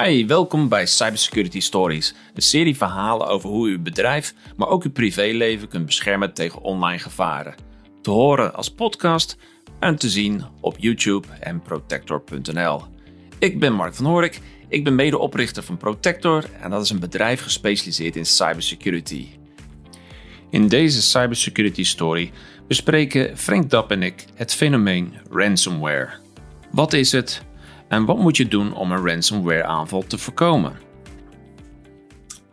Hi, welkom bij Cybersecurity Stories, een serie verhalen over hoe u uw bedrijf, maar ook uw privéleven kunt beschermen tegen online gevaren. Te horen als podcast en te zien op YouTube en protector.nl. Ik ben Mark van Horik, ik ben medeoprichter van Protector en dat is een bedrijf gespecialiseerd in cybersecurity. In deze Cybersecurity Story bespreken Frank Dapp en ik het fenomeen ransomware. Wat is het en wat moet je doen om een ransomware aanval te voorkomen?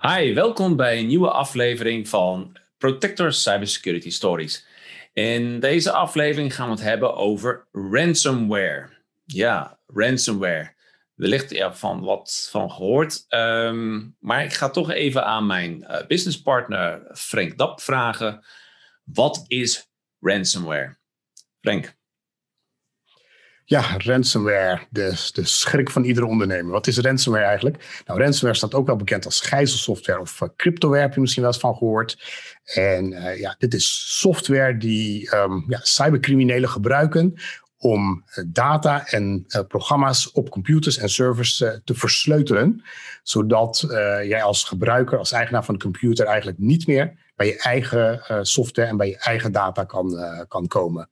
Hi, welkom bij een nieuwe aflevering van Protector Cybersecurity Stories. In deze aflevering gaan we het hebben over ransomware. Ja, ransomware. Wellicht ja, van wat van gehoord. Ehm, maar ik ga toch even aan mijn uh, businesspartner Frank Dap vragen. Wat is ransomware? Frank. Ja, ransomware, de, de schrik van iedere ondernemer. Wat is ransomware eigenlijk? Nou, ransomware staat ook wel bekend als gijzelsoftware of uh, cryptoware, heb je misschien wel eens van gehoord. En uh, ja, dit is software die um, ja, cybercriminelen gebruiken om uh, data en programma's op computers en servers te versleutelen. Zodat jij als gebruiker, als eigenaar van de computer eigenlijk niet meer bij je eigen software en bij je eigen data kan, kan komen.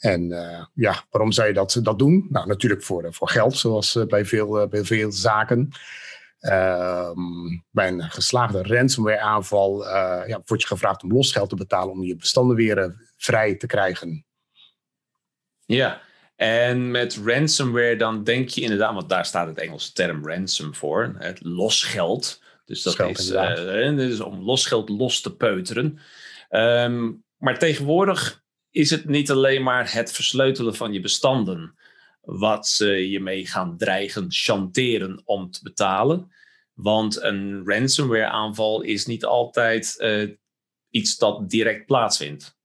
En uh, ja, waarom zou je dat, dat doen? Nou, natuurlijk voor, voor geld, zoals uh, bij, veel, uh, bij veel zaken. Ehm, bij een geslaagde ransomware aanval ja, word je gevraagd om losgeld te betalen om je bestanden weer vrij te krijgen. Ja, en met ransomware dan denk je inderdaad, want daar staat het Engelse term ransom voor, het losgeld. Dus dat Scheld, is, dus om losgeld los te peuteren. Um, maar tegenwoordig is het niet alleen maar het versleutelen van je bestanden, wat ze je mee gaan dreigen, chanteren om te betalen. Want een ransomware aanval is niet altijd uh, iets dat direct plaatsvindt.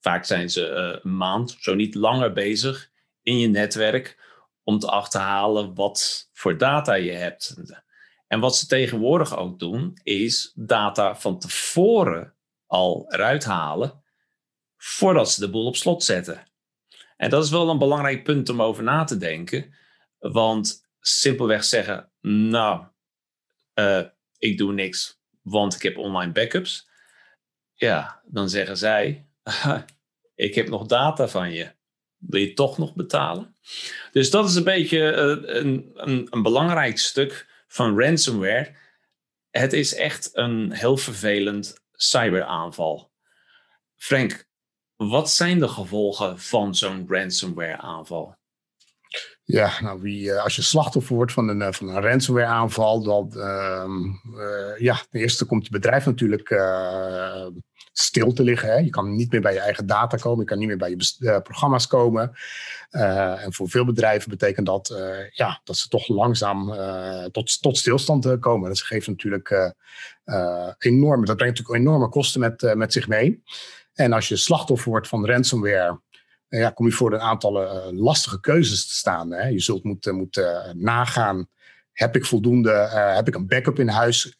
Vaak zijn ze uh, een maand, zo niet langer bezig in je netwerk om te achterhalen wat voor data je hebt. En wat ze tegenwoordig ook doen, is data van tevoren al eruit halen voordat ze de boel op slot zetten. En dat is wel een belangrijk punt om over na te denken. Want simpelweg zeggen, nou, uh, ik doe niks, want ik heb online backups. Ja, dan zeggen zij, ik heb nog data van je. Wil je toch nog betalen? Dus dat is een beetje uh, een, een, een belangrijk stuk van ransomware. Het is echt een heel vervelend cyberaanval. Frank, wat zijn de gevolgen van zo'n ransomware aanval? Ja, nou, eh, als je slachtoffer wordt van een, eh, van een ransomware aanval, dan uh, uh, ja, ten eerste komt je bedrijf natuurlijk stil te liggen. Hè. Je kan niet meer bij je eigen data komen, je kan niet meer bij je programma's komen. en voor veel bedrijven betekent dat ja, dat ze toch langzaam tot, tot stilstand komen. Dat geeft natuurlijk enorme, dat brengt natuurlijk enorme kosten met, met zich mee. En als je slachtoffer wordt van ransomware, eh, ja, kom je voor een aantal uh, lastige keuzes te staan. Hè. Je zult moeten, moeten nagaan, heb ik voldoende, heb ik een backup in huis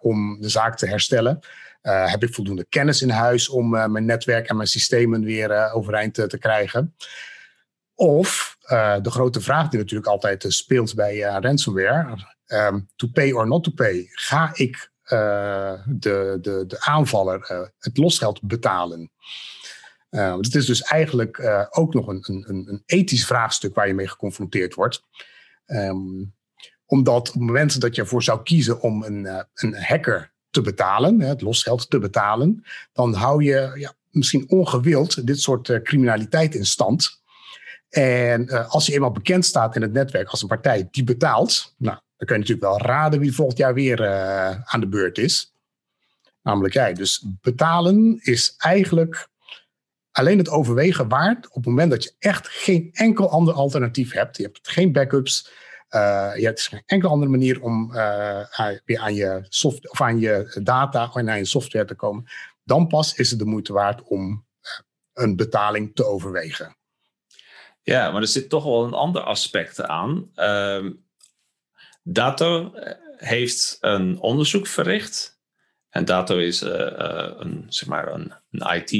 om de zaak te herstellen? heb ik voldoende kennis in huis om mijn netwerk en mijn systemen weer overeind te, te krijgen? Of de grote vraag die natuurlijk altijd speelt bij ransomware, um, to pay or not to pay. Ga ik de, de, de aanvaller uh, het losgeld betalen. Uh, het is dus eigenlijk ook nog een, een, een ethisch vraagstuk waar je mee geconfronteerd wordt. Um, omdat op het moment dat je ervoor zou kiezen om een, een hacker te betalen, het losgeld te betalen, dan hou je ja, misschien ongewild dit soort criminaliteit in stand. En als je eenmaal bekend staat in het netwerk als een partij die betaalt, nou, dan kun je natuurlijk wel raden wie volgend jaar weer uh, aan de beurt is. Namelijk jij. Dus betalen is eigenlijk alleen het overwegen waard op het moment dat je echt geen enkel ander alternatief hebt. Je hebt geen backups. Uh, je hebt geen enkele andere manier om uh, weer aan je, soft, of aan je data en aan je software te komen. Dan pas is het de moeite waard om een betaling te overwegen. Ja, maar er zit toch wel een ander aspect aan. Uh, Dato eh, heeft een onderzoek verricht. En Dato is uh, uh, een, zeg maar een, een IT,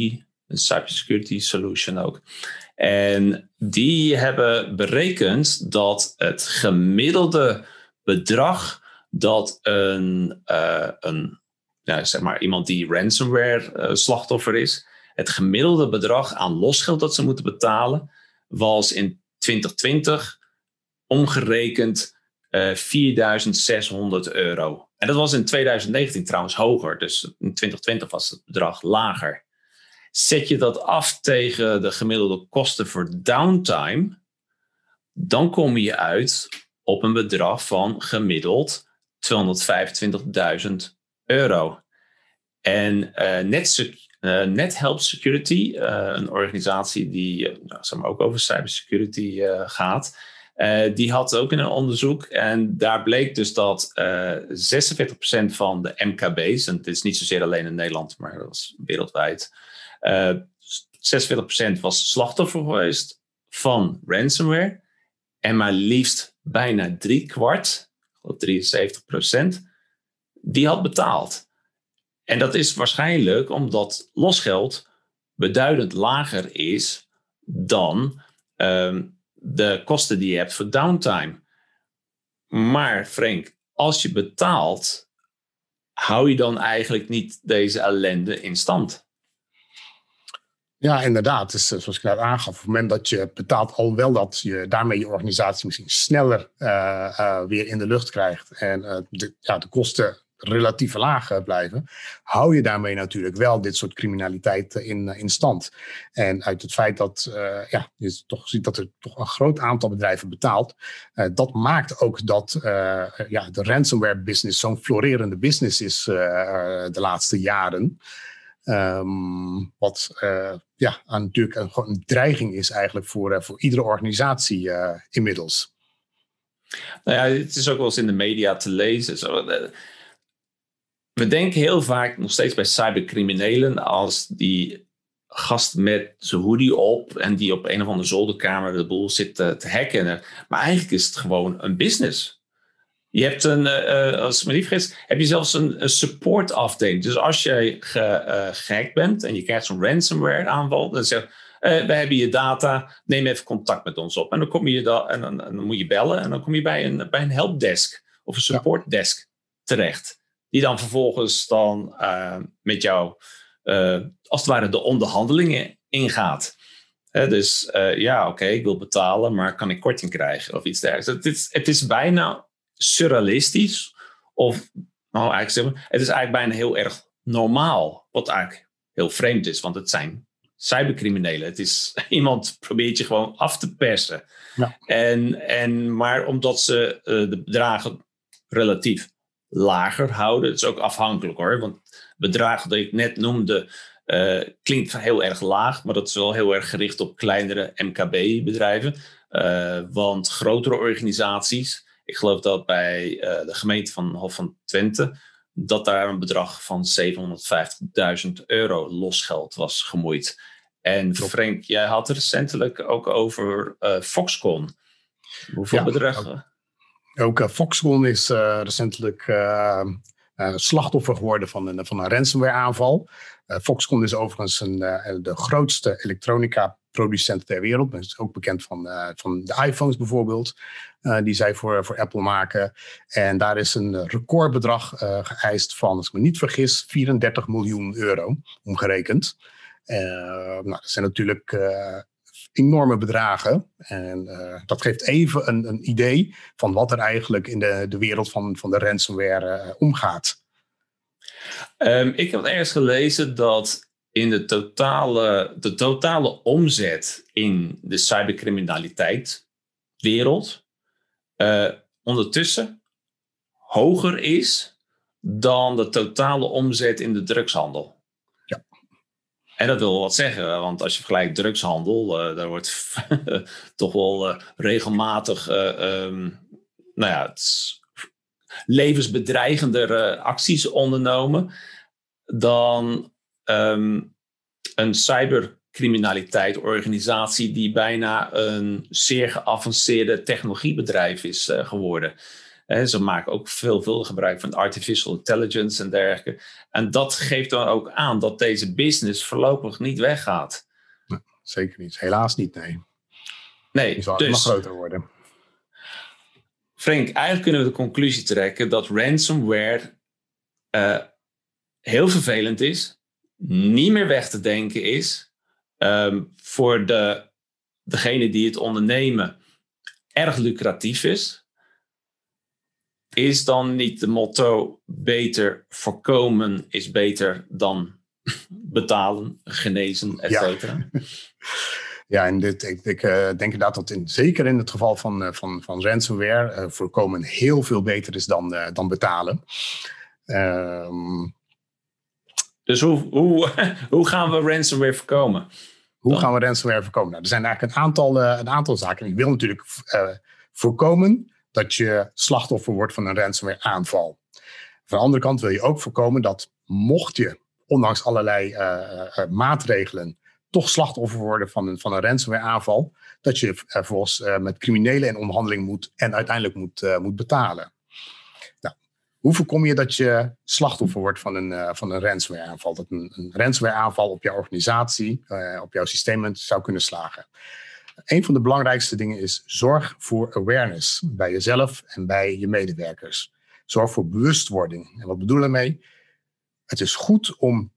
een cybersecurity solution ook. En die hebben berekend dat het gemiddelde bedrag dat een, een ja, zeg maar iemand die ransomware slachtoffer is, het gemiddelde bedrag aan losgeld dat ze moeten betalen, was in 2020 omgerekend uh, 4600 euro. En dat was in 2019 trouwens hoger, dus in 2020 was het bedrag lager. Zet je dat af tegen de gemiddelde kosten voor downtime, dan kom je uit op een bedrag van gemiddeld 225.000 euro. En uh, Net, NetHelp Security, een organisatie die nou, zeg maar ook over cybersecurity gaat, die had ook in een onderzoek. En daar bleek dus dat 46% van de MKB's, en het is niet zozeer alleen in Nederland, maar dat was wereldwijd, 46% was slachtoffer geweest van ransomware. En maar liefst bijna drie kwart, 73 procent, die had betaald. En dat is waarschijnlijk omdat losgeld beduidend lager is dan um, de kosten die je hebt voor downtime. Maar Frank, als je betaalt, hou je dan eigenlijk niet deze ellende in stand? Ja, inderdaad. Dus, zoals ik net aangaf, op het moment dat je betaalt, al wel dat je daarmee je organisatie misschien sneller uh, uh, weer in de lucht krijgt en de, ja, de kosten relatief laag blijven, hou je daarmee natuurlijk wel dit soort criminaliteit in, in stand. En uit het feit dat ja, je toch ziet dat er toch een groot aantal bedrijven betaalt, dat maakt ook dat ja, de ransomware business zo'n florerende business is de laatste jaren. Um, wat ja, natuurlijk een, dreiging is eigenlijk voor, voor iedere organisatie inmiddels. Nou ja, het is ook wel eens in de media te lezen. We denken heel vaak nog steeds bij cybercriminelen als die gast met zijn hoodie op en die op een of andere zolderkamer de boel zit te, te hacken. Maar eigenlijk is het gewoon een business. Je hebt een, uh, als ik me niet vergis, heb je zelfs een, een support afdeling. Dus als jij ge, uh, gehackt bent en je krijgt zo'n ransomware aanval, dan zeg je, uh, we hebben je data, neem even contact met ons op. En dan, kom je en dan, en dan, moet je bellen en dan kom je bij een, bij een helpdesk of een supportdesk terecht. Die dan vervolgens dan met jou, als het ware, de onderhandelingen ingaat. dus ja, oké, okay, ik wil betalen, maar kan ik korting krijgen of iets dergelijks. Het is, het is bijna surrealistisch. Of, nou eigenlijk zeggen, het is eigenlijk bijna heel erg normaal. Wat eigenlijk heel vreemd is, want het zijn cybercriminelen. Het is iemand probeert je gewoon af te persen. Ja. En, en, maar omdat ze uh, de bedragen relatief lager houden, het is ook afhankelijk hoor. Want bedragen dat ik net noemde, uh, klinkt heel erg laag, maar dat is wel heel erg gericht op kleinere MKB-bedrijven. Uh, want grotere organisaties, ik geloof dat bij uh, de gemeente van Hof van Twente dat daar een bedrag van 750.000 euro losgeld was gemoeid. En Frank, jij had recentelijk ook over Foxconn. Hoeveel ja, bedragen? Ook, ook Foxconn is uh, recentelijk slachtoffer geworden van een, van een ransomware aanval. Foxconn is overigens een, de grootste elektronica producent ter wereld. Dat is ook bekend van, van de iPhones bijvoorbeeld, die zij voor, voor Apple maken. En daar is een recordbedrag geëist van, als ik me niet vergis, 34 miljoen euro omgerekend. nou, dat zijn natuurlijk enorme bedragen. En dat geeft even een, een, idee van wat er eigenlijk in de, de wereld van, van de ransomware omgaat. Um, ik heb ergens gelezen dat in de totale, de totale omzet in de cybercriminaliteit wereld uh, ondertussen hoger is dan de totale omzet in de drugshandel. En dat wil wat zeggen, want als je vergelijkt drugshandel, uh, daar wordt toch wel uh, regelmatig um, nou ja, levensbedreigender acties ondernomen dan um, een cybercriminaliteit organisatie die bijna een zeer geavanceerde technologiebedrijf is uh, ze maken ook veel, veel gebruik van artificial intelligence en dergelijke. En dat geeft dan ook aan dat deze business voorlopig niet weggaat. zeker niet. Helaas niet, nee. Nee, Die zal dus, nog groter worden. Frank, eigenlijk kunnen we de conclusie trekken dat ransomware uh, heel vervelend is, niet meer weg te denken is, um, voor de, degene die het ondernemen erg lucratief is. Is dan niet de motto beter voorkomen is beter dan betalen, genezen, et cetera? Ja. Ja, en dit, ik, ik uh, denk inderdaad dat in, zeker in het geval van, uh, van, van ransomware uh, voorkomen heel veel beter is dan, dan betalen. Um, dus hoe, hoe, hoe gaan we ransomware voorkomen? Hoe gaan we ransomware voorkomen? Nou, er zijn eigenlijk een aantal, een aantal zaken. Ik wil natuurlijk voorkomen dat je slachtoffer wordt van een ransomware aanval. Van de andere kant wil je ook voorkomen dat mocht je, ondanks allerlei maatregelen, toch slachtoffer worden van een, van een ransomware aanval, dat je vervolgens met criminelen in onderhandeling moet en uiteindelijk moet, moet betalen. Nou, hoe voorkom je dat je slachtoffer wordt van een, van een ransomware aanval? Dat een, een ransomware aanval op jouw organisatie, op jouw systeem zou kunnen slagen. Een van de belangrijkste dingen is zorg voor awareness bij jezelf en bij je medewerkers. Zorg voor bewustwording. En wat bedoel ik daarmee? Het is goed om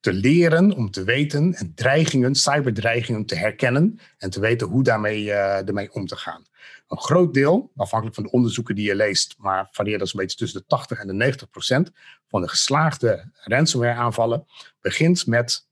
te leren, om te weten en dreigingen, cyberdreigingen te herkennen en te weten hoe daarmee, uh, ermee om te gaan. Een groot deel, afhankelijk van de onderzoeken die je leest, maar varieert dat een beetje tussen de 80 en de 90 procent van de geslaagde ransomware aanvallen, begint met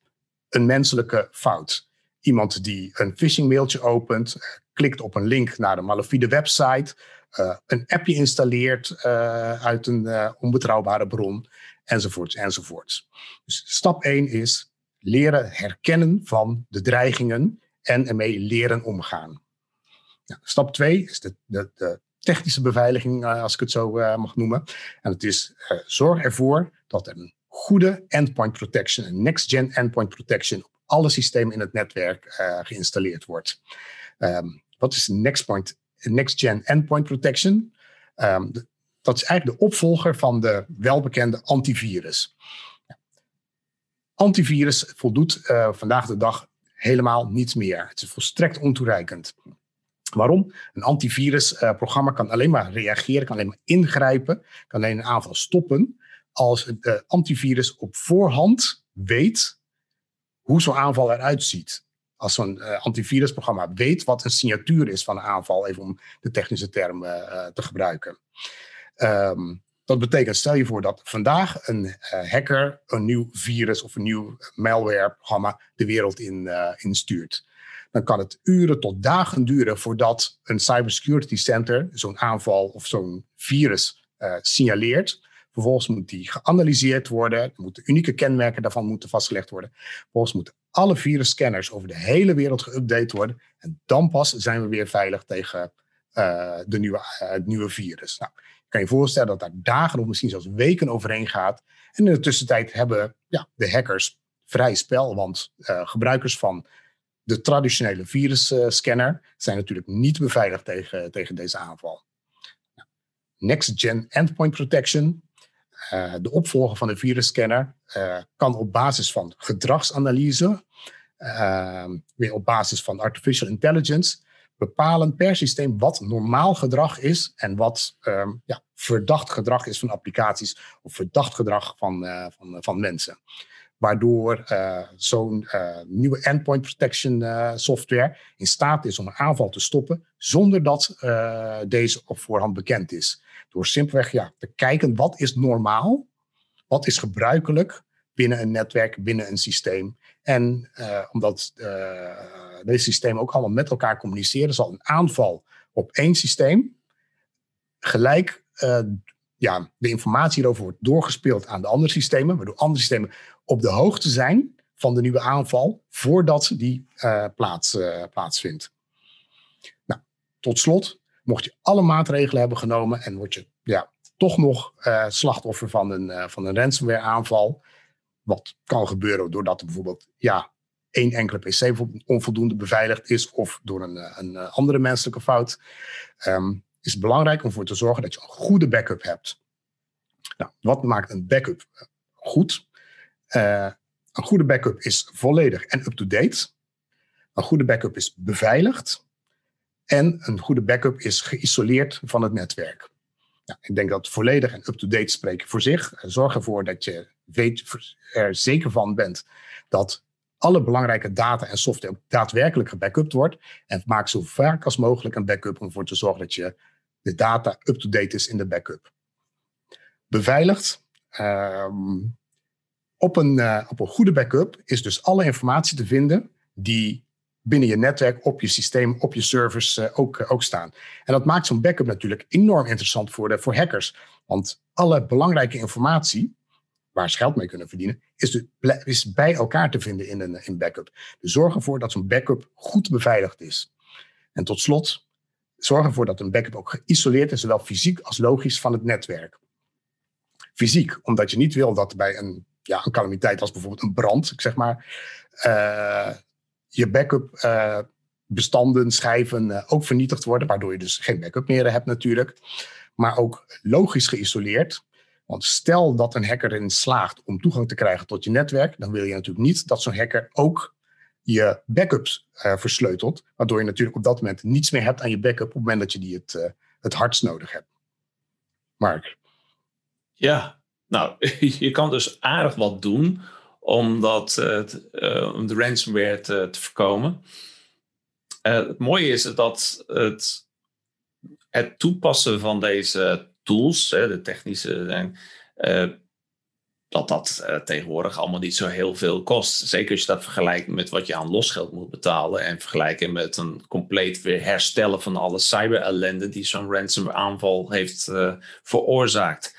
een menselijke fout. Iemand die een phishing mailtje opent, klikt op een link naar de malafide website, uh, een appje installeert uh, uit een onbetrouwbare bron enzovoorts, enzovoorts. Dus stap 1 is leren herkennen van de dreigingen en ermee leren omgaan. Stap 2 is de, de, de, technische beveiliging, als ik het zo mag noemen. En het is zorg ervoor dat er een goede endpoint protection, een next-gen endpoint protection alle systemen in het netwerk geïnstalleerd wordt. Um, wat is next-gen next endpoint protection? Um, dat is eigenlijk de opvolger van de welbekende antivirus. Antivirus voldoet uh, vandaag de dag helemaal niets meer. Het is volstrekt ontoereikend. Waarom? Een antivirusprogramma uh, kan alleen maar reageren, kan alleen maar ingrijpen, kan alleen een aanval stoppen als het uh, antivirus op voorhand weet hoe zo'n aanval eruit ziet. Als zo'n antivirusprogramma weet wat een signatuur is van een aanval, even om de technische term te gebruiken. Um, dat betekent, stel je voor dat vandaag een hacker een nieuw virus of een nieuw malware-programma de wereld in, instuurt. Dan kan het uren tot dagen duren voordat een cybersecurity center zo'n aanval of zo'n virus signaleert. Vervolgens moet die geanalyseerd worden, moeten unieke kenmerken daarvan moeten vastgelegd worden. Vervolgens moeten alle virusscanners over de hele wereld geüpdate worden. En dan pas zijn we weer veilig tegen de nieuwe, het nieuwe virus. Nou, kan je voorstellen dat daar dagen of misschien zelfs weken overheen gaat. En in de tussentijd hebben ja, de hackers vrij spel, want uh, gebruikers van de traditionele virusscanner zijn natuurlijk niet beveiligd tegen, tegen deze aanval. Next-gen endpoint protection, uh, de opvolger van de virusscanner, uh, kan op basis van gedragsanalyse, weer op basis van artificial intelligence, bepalen per systeem wat normaal gedrag is en wat um, ja, verdacht gedrag is van applicaties of verdacht gedrag van, van, van mensen. Waardoor zo'n nieuwe endpoint protection software in staat is om een aanval te stoppen zonder dat deze op voorhand bekend is. Door simpelweg ja, te kijken wat is normaal, wat is gebruikelijk binnen een netwerk, binnen een systeem. En omdat deze systemen ook allemaal met elkaar communiceren, zal een aanval op één systeem gelijk uh, ja, de informatie hierover wordt doorgespeeld aan de andere systemen, waardoor andere systemen op de hoogte zijn van de nieuwe aanval voordat die plaats, plaatsvindt. Nou, tot slot, mocht je alle maatregelen hebben genomen en word je ja, toch nog slachtoffer van een, van een ransomware aanval, wat kan gebeuren doordat er bijvoorbeeld ja, één enkele PC onvoldoende beveiligd is of door een, een andere menselijke fout, um, is het belangrijk om ervoor te zorgen dat je een goede backup hebt. Nou, wat maakt een backup goed? Uh, een goede backup is volledig en up-to-date. Een goede backup is beveiligd. En een goede backup is geïsoleerd van het netwerk. ik denk dat volledig en up-to-date spreken voor zich. Zorg ervoor dat je weet, er zeker van bent dat alle belangrijke data en software daadwerkelijk gebackupt wordt. En maak zo vaak als mogelijk een backup om ervoor te zorgen dat je de data up-to-date is in de backup. Beveiligd. Ehm, op, een, uh, op een goede backup is dus alle informatie te vinden die binnen je netwerk, op je systeem, op je servers uh, ook, uh, ook staan. En dat maakt zo'n backup natuurlijk enorm interessant voor, de, voor hackers. Want alle belangrijke informatie, waar ze geld mee kunnen verdienen, is, de, is bij elkaar te vinden in een in backup. Dus zorg ervoor dat zo'n backup goed beveiligd is. En tot slot, zorg ervoor dat een backup ook geïsoleerd is, zowel fysiek als logisch van het netwerk. Fysiek, omdat je niet wil dat bij een, ja, een calamiteit als bijvoorbeeld een brand, zeg maar, uh, je backup uh, bestanden, schijven uh, ook vernietigd worden, waardoor je dus geen backup meer hebt natuurlijk. Maar ook logisch geïsoleerd. Want stel dat een hacker erin slaagt om toegang te krijgen tot je netwerk, dan wil je natuurlijk niet dat zo'n hacker ook je backups uh, versleutelt. Waardoor je natuurlijk op dat moment niets meer hebt aan je backup op het moment dat je die het, het hardst nodig hebt. Mark. Ja, nou, je kan dus aardig wat doen om, dat, uh, om de ransomware te, te voorkomen. het mooie is dat het, het toepassen van deze tools, de technische, dat dat uh, tegenwoordig allemaal niet zo heel veel kost. Zeker als je dat vergelijkt met wat je aan losgeld moet betalen en vergelijken met een compleet weer herstellen van alle cyber-ellende die zo'n ransom aanval heeft veroorzaakt.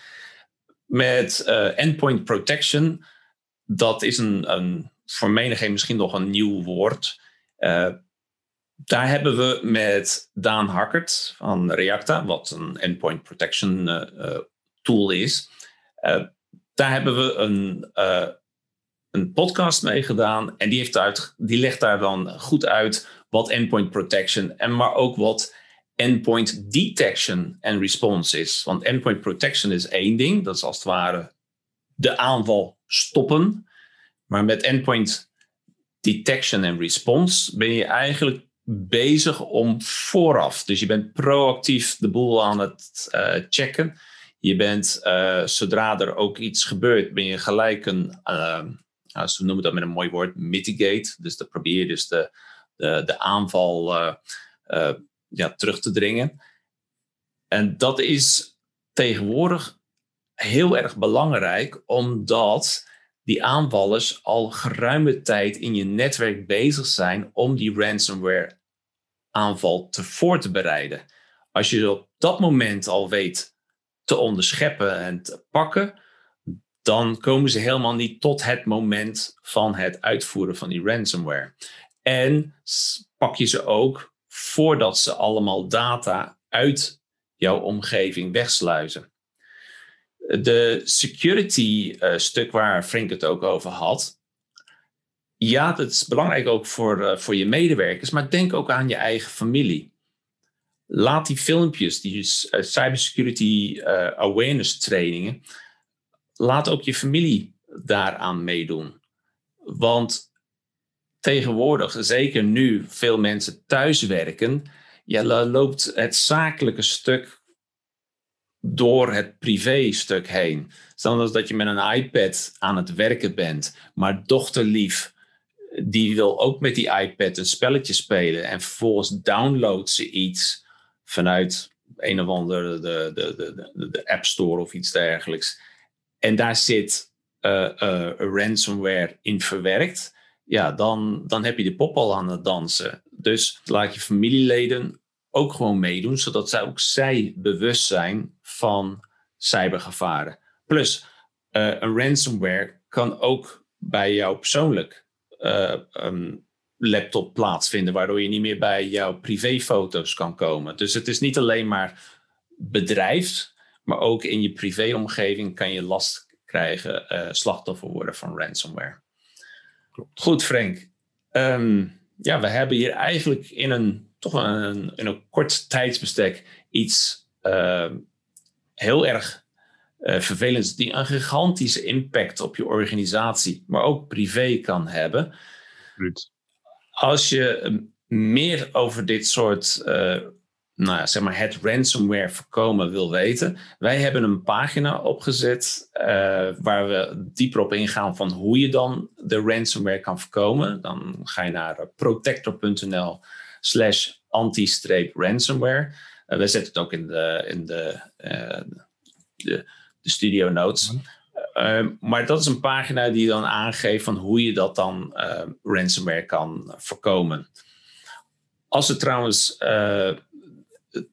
Met endpoint protection, dat is een, een voor menigeen misschien nog een nieuw woord. daar hebben we met Daan Hakkert van Reacta, wat een endpoint protection tool is daar hebben we een, een podcast mee gedaan. En die, heeft uit, die legt daar dan goed uit wat endpoint protection en maar ook wat endpoint detection en response is. Want endpoint protection is één ding, dat is als het ware de aanval stoppen. Maar met endpoint detection en response ben je eigenlijk bezig om vooraf. Dus je bent proactief de boel aan het uh, checken. Je bent, uh, zodra er ook iets gebeurt, ben je gelijk een, uh, ze noemen dat met een mooi woord, mitigate. Dus dan probeer je dus de, de, de aanval ja, terug te dringen. En dat is tegenwoordig heel erg belangrijk, omdat die aanvallers al geruime tijd in je netwerk bezig zijn om die ransomware aanval te voor te bereiden. Als je op dat moment al weet te onderscheppen en te pakken, dan komen ze helemaal niet tot het moment van het uitvoeren van die ransomware. En pak je ze ook voordat ze allemaal data uit jouw omgeving wegsluizen. De security uh, stuk waar Frank het ook over had. Ja, dat is belangrijk ook voor, uh, voor je medewerkers, maar denk ook aan je eigen familie laat die filmpjes, die uh, cybersecurity awareness trainingen, laat ook je familie daaraan meedoen. Want tegenwoordig, zeker nu veel mensen thuiswerken, ja, loopt het zakelijke stuk door het privé-stuk heen. Stel dat je met een iPad aan het werken bent, maar dochterlief die wil ook met die iPad een spelletje spelen en vervolgens downloadt ze iets vanuit een of andere de, de, de, de, App Store of iets dergelijks. En daar zit uh, ransomware in verwerkt. Ja, dan, dan heb je de pop al aan het dansen. Dus laat je familieleden ook gewoon meedoen, zodat zij ook zij bewust zijn van cybergevaren. Plus, uh, een ransomware kan ook bij jou persoonlijk um, laptop plaatsvinden, waardoor je niet meer bij jouw privéfoto's kan komen. Dus het is niet alleen maar bedrijf, maar ook in je privéomgeving kan je last krijgen, uh, slachtoffer worden van ransomware. Klopt. Goed, Frank. Ehm, ja, we hebben hier eigenlijk in een toch een, in een kort tijdsbestek iets uh, heel erg uh, vervelends, die een gigantische impact op je organisatie, maar ook privé kan hebben. Absoluut als je ehm, meer over dit soort, uh, nou ja, zeg maar, het ransomware voorkomen wil weten, wij hebben een pagina opgezet uh, waar we dieper op ingaan van hoe je dan de ransomware kan voorkomen. Dan ga je naar protector.nl slash anti-ransomware. Uh, we zetten het ook in de, in de, de, de studio notes. Mm maar dat is een pagina die dan aangeeft van hoe je dat dan ransomware kan voorkomen. Als het trouwens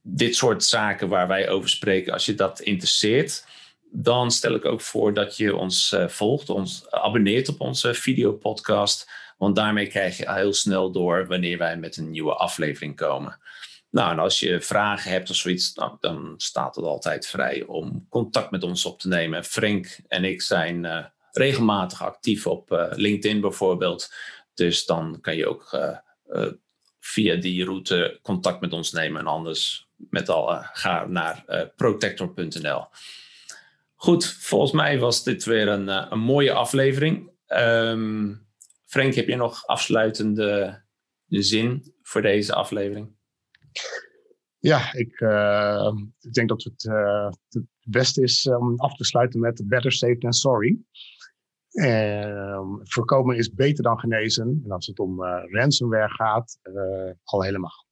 dit soort zaken waar wij over spreken, als je dat interesseert, dan stel ik ook voor dat je ons uh, volgt, ons abonneert op onze videopodcast. Want daarmee krijg je heel snel door wanneer wij met een nieuwe aflevering komen. Nou, en als je vragen hebt of zoiets, nou, dan staat het altijd vrij om contact met ons op te nemen. Frank en ik zijn uh, regelmatig actief op uh, LinkedIn bijvoorbeeld. Dus dan kan je ook via die route contact met ons nemen. En anders met al, ga naar protector.nl. Goed, volgens mij was dit weer een, een mooie aflevering. Um, Frank, heb je nog afsluitende zin voor deze aflevering? Ja, ik, uh, ik, denk dat het, uh, het beste is om af te sluiten met better safe than sorry. Voorkomen is beter dan genezen. En als het om uh, ransomware gaat, al helemaal.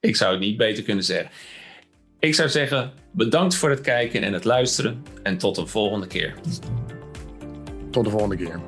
Ik zou het niet beter kunnen zeggen. Ik zou zeggen, bedankt voor het kijken en het luisteren. En tot een volgende keer. Tot de volgende keer.